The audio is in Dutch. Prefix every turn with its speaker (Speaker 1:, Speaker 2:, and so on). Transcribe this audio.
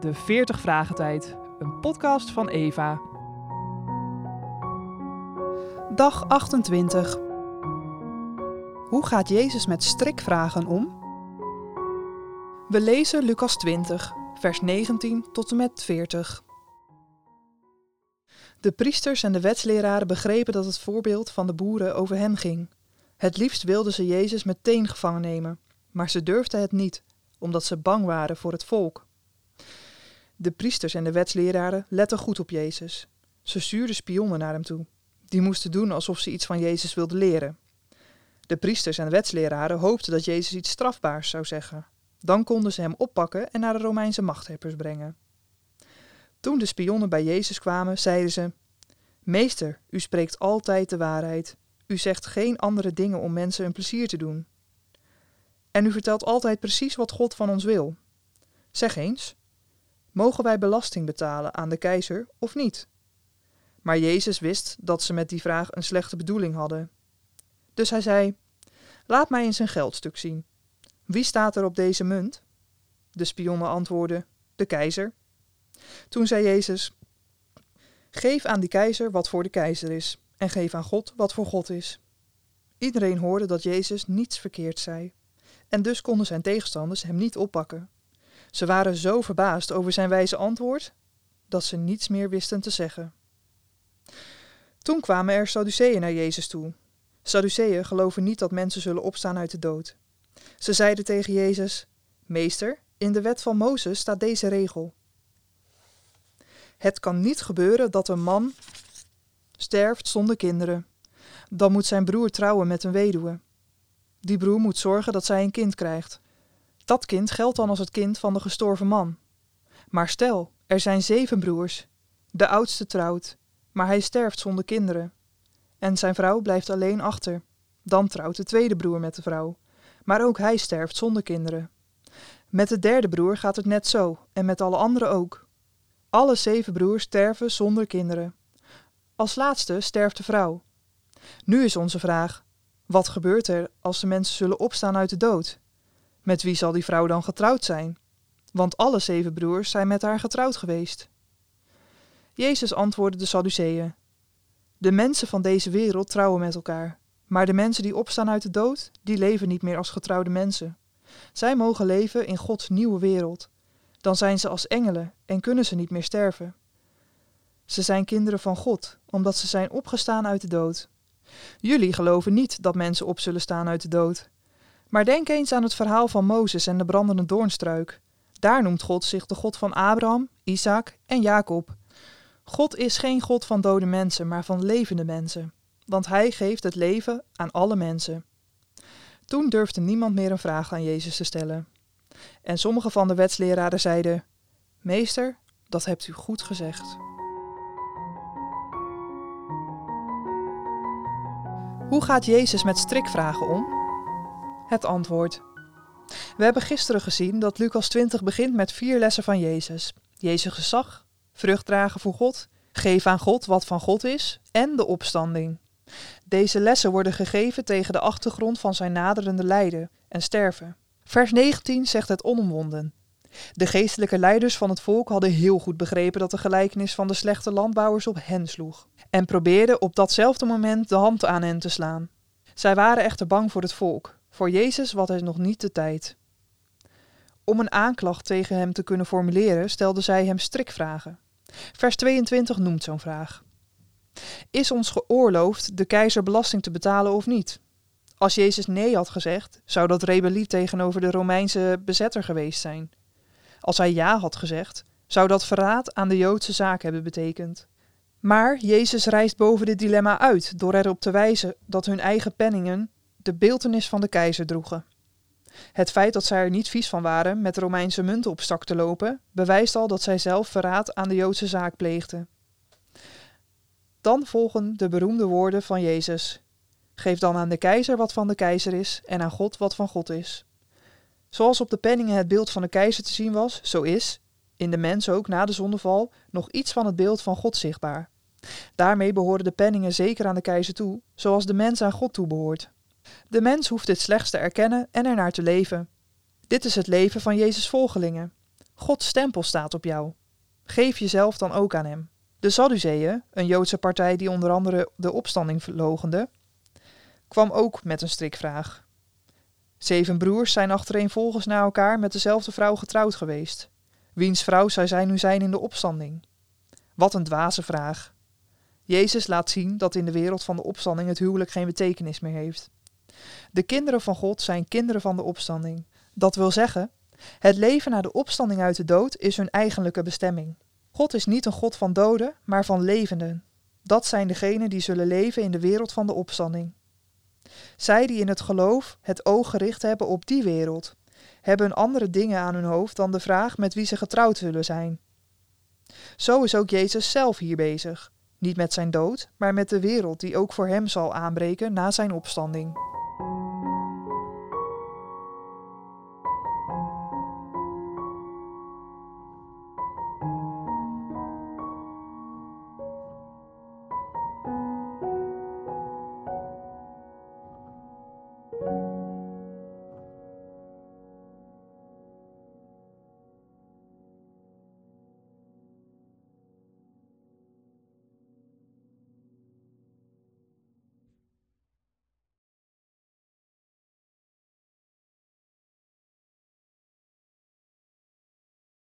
Speaker 1: de 40 Vragen Tijd, een podcast van Eva.
Speaker 2: Dag 28. Hoe gaat Jezus met strikvragen om? We lezen Lucas 20, vers 19 tot en met 40. De priesters en de wetsleraren begrepen dat het voorbeeld van de boeren over hen ging. Het liefst wilden ze Jezus meteen gevangen nemen, maar ze durfden het niet, omdat ze bang waren voor het volk. De priesters en de wetsleraren letten goed op Jezus. Ze stuurden spionnen naar hem toe. Die moesten doen alsof ze iets van Jezus wilden leren. De priesters en de wetsleraren hoopten dat Jezus iets strafbaars zou zeggen. Dan konden ze hem oppakken en naar de Romeinse machthebbers brengen. Toen de spionnen bij Jezus kwamen, zeiden ze: Meester, u spreekt altijd de waarheid. U zegt geen andere dingen om mensen een plezier te doen. En u vertelt altijd precies wat God van ons wil. Zeg eens, mogen wij belasting betalen aan de keizer of niet? Maar Jezus wist dat ze met die vraag een slechte bedoeling hadden. Dus hij zei: Laat mij eens een geldstuk zien. Wie staat er op deze munt? De spionnen antwoordden: De keizer. Toen zei Jezus: Geef aan die keizer wat voor de keizer is, en geef aan God wat voor God is. Iedereen hoorde dat Jezus niets verkeerd zei, en dus konden zijn tegenstanders hem niet oppakken. Ze waren zo verbaasd over zijn wijze antwoord dat ze niets meer wisten te zeggen. Toen kwamen er Sadduceeën naar Jezus toe. Sadduceeën geloven niet dat mensen zullen opstaan uit de dood. Ze zeiden tegen Jezus: Meester, in de wet van Mozes staat deze regel. Het kan niet gebeuren dat een man sterft zonder kinderen. Dan moet zijn broer trouwen met een weduwe. Die broer moet zorgen dat zij een kind krijgt. Dat kind geldt dan als het kind van de gestorven man. Maar stel, er zijn zeven broers. De oudste trouwt, maar hij sterft zonder kinderen. En zijn vrouw blijft alleen achter. Dan trouwt de tweede broer met de vrouw. Maar ook hij sterft zonder kinderen. Met de derde broer gaat het net zo, en met alle anderen ook. Alle zeven broers sterven zonder kinderen. Als laatste sterft de vrouw. Nu is onze vraag: wat gebeurt er als de mensen zullen opstaan uit de dood? Met wie zal die vrouw dan getrouwd zijn? Want alle zeven broers zijn met haar getrouwd geweest. Jezus antwoordde de Sadduceeën: De mensen van deze wereld trouwen met elkaar, maar de mensen die opstaan uit de dood, die leven niet meer als getrouwde mensen. Zij mogen leven in Gods nieuwe wereld. Dan zijn ze als engelen en kunnen ze niet meer sterven. Ze zijn kinderen van God, omdat ze zijn opgestaan uit de dood. Jullie geloven niet dat mensen op zullen staan uit de dood. Maar denk eens aan het verhaal van Mozes en de brandende doornstruik. Daar noemt God zich de God van Abraham, Isaac en Jacob. God is geen God van dode mensen, maar van levende mensen, want Hij geeft het leven aan alle mensen. Toen durfde niemand meer een vraag aan Jezus te stellen. En sommige van de wetsleraren zeiden: Meester, dat hebt u goed gezegd. Hoe gaat Jezus met strikvragen om? Het antwoord. We hebben gisteren gezien dat Lucas 20 begint met vier lessen van Jezus: Jezus gezag, vrucht dragen voor God, geef aan God wat van God is en de opstanding. Deze lessen worden gegeven tegen de achtergrond van zijn naderende lijden en sterven. Vers 19 zegt het onomwonden. De geestelijke leiders van het volk hadden heel goed begrepen dat de gelijkenis van de slechte landbouwers op hen sloeg, en probeerden op datzelfde moment de hand aan hen te slaan. Zij waren echter bang voor het volk. Voor Jezus was het nog niet de tijd. Om een aanklacht tegen hem te kunnen formuleren, stelden zij hem strikvragen. Vers 22 noemt zo'n vraag. Is ons geoorloofd de keizer belasting te betalen of niet? Als Jezus nee had gezegd, zou dat rebellie tegenover de Romeinse bezetter geweest zijn. Als hij ja had gezegd, zou dat verraad aan de Joodse zaak hebben betekend. Maar Jezus reist boven dit dilemma uit door erop te wijzen dat hun eigen penningen de beeltenis van de keizer droegen. Het feit dat zij er niet vies van waren met Romeinse munten op stak te lopen, bewijst al dat zij zelf verraad aan de Joodse zaak pleegden. Dan volgen de beroemde woorden van Jezus: Geef dan aan de keizer wat van de keizer is en aan God wat van God is. Zoals op de penningen het beeld van de keizer te zien was, zo is, in de mens ook na de zondeval, nog iets van het beeld van God zichtbaar. Daarmee behoren de penningen zeker aan de keizer toe, zoals de mens aan God toebehoort. De mens hoeft dit slechts te erkennen en ernaar te leven. Dit is het leven van Jezus' volgelingen. Gods stempel staat op jou. Geef jezelf dan ook aan hem. De Sadduceeën, een Joodse partij die onder andere de opstanding verlogende, kwam ook met een strikvraag. Zeven broers zijn achtereenvolgens na elkaar met dezelfde vrouw getrouwd geweest. Wiens vrouw zou zij nu zijn in de opstanding? Wat een dwaze vraag. Jezus laat zien dat in de wereld van de opstanding het huwelijk geen betekenis meer heeft. De kinderen van God zijn kinderen van de opstanding. Dat wil zeggen, het leven na de opstanding uit de dood is hun eigenlijke bestemming. God is niet een God van doden, maar van levenden. Dat zijn degenen die zullen leven in de wereld van de opstanding. Zij die in het geloof het oog gericht hebben op die wereld, hebben andere dingen aan hun hoofd dan de vraag met wie ze getrouwd zullen zijn. Zo is ook Jezus zelf hier bezig, niet met zijn dood, maar met de wereld die ook voor hem zal aanbreken na zijn opstanding.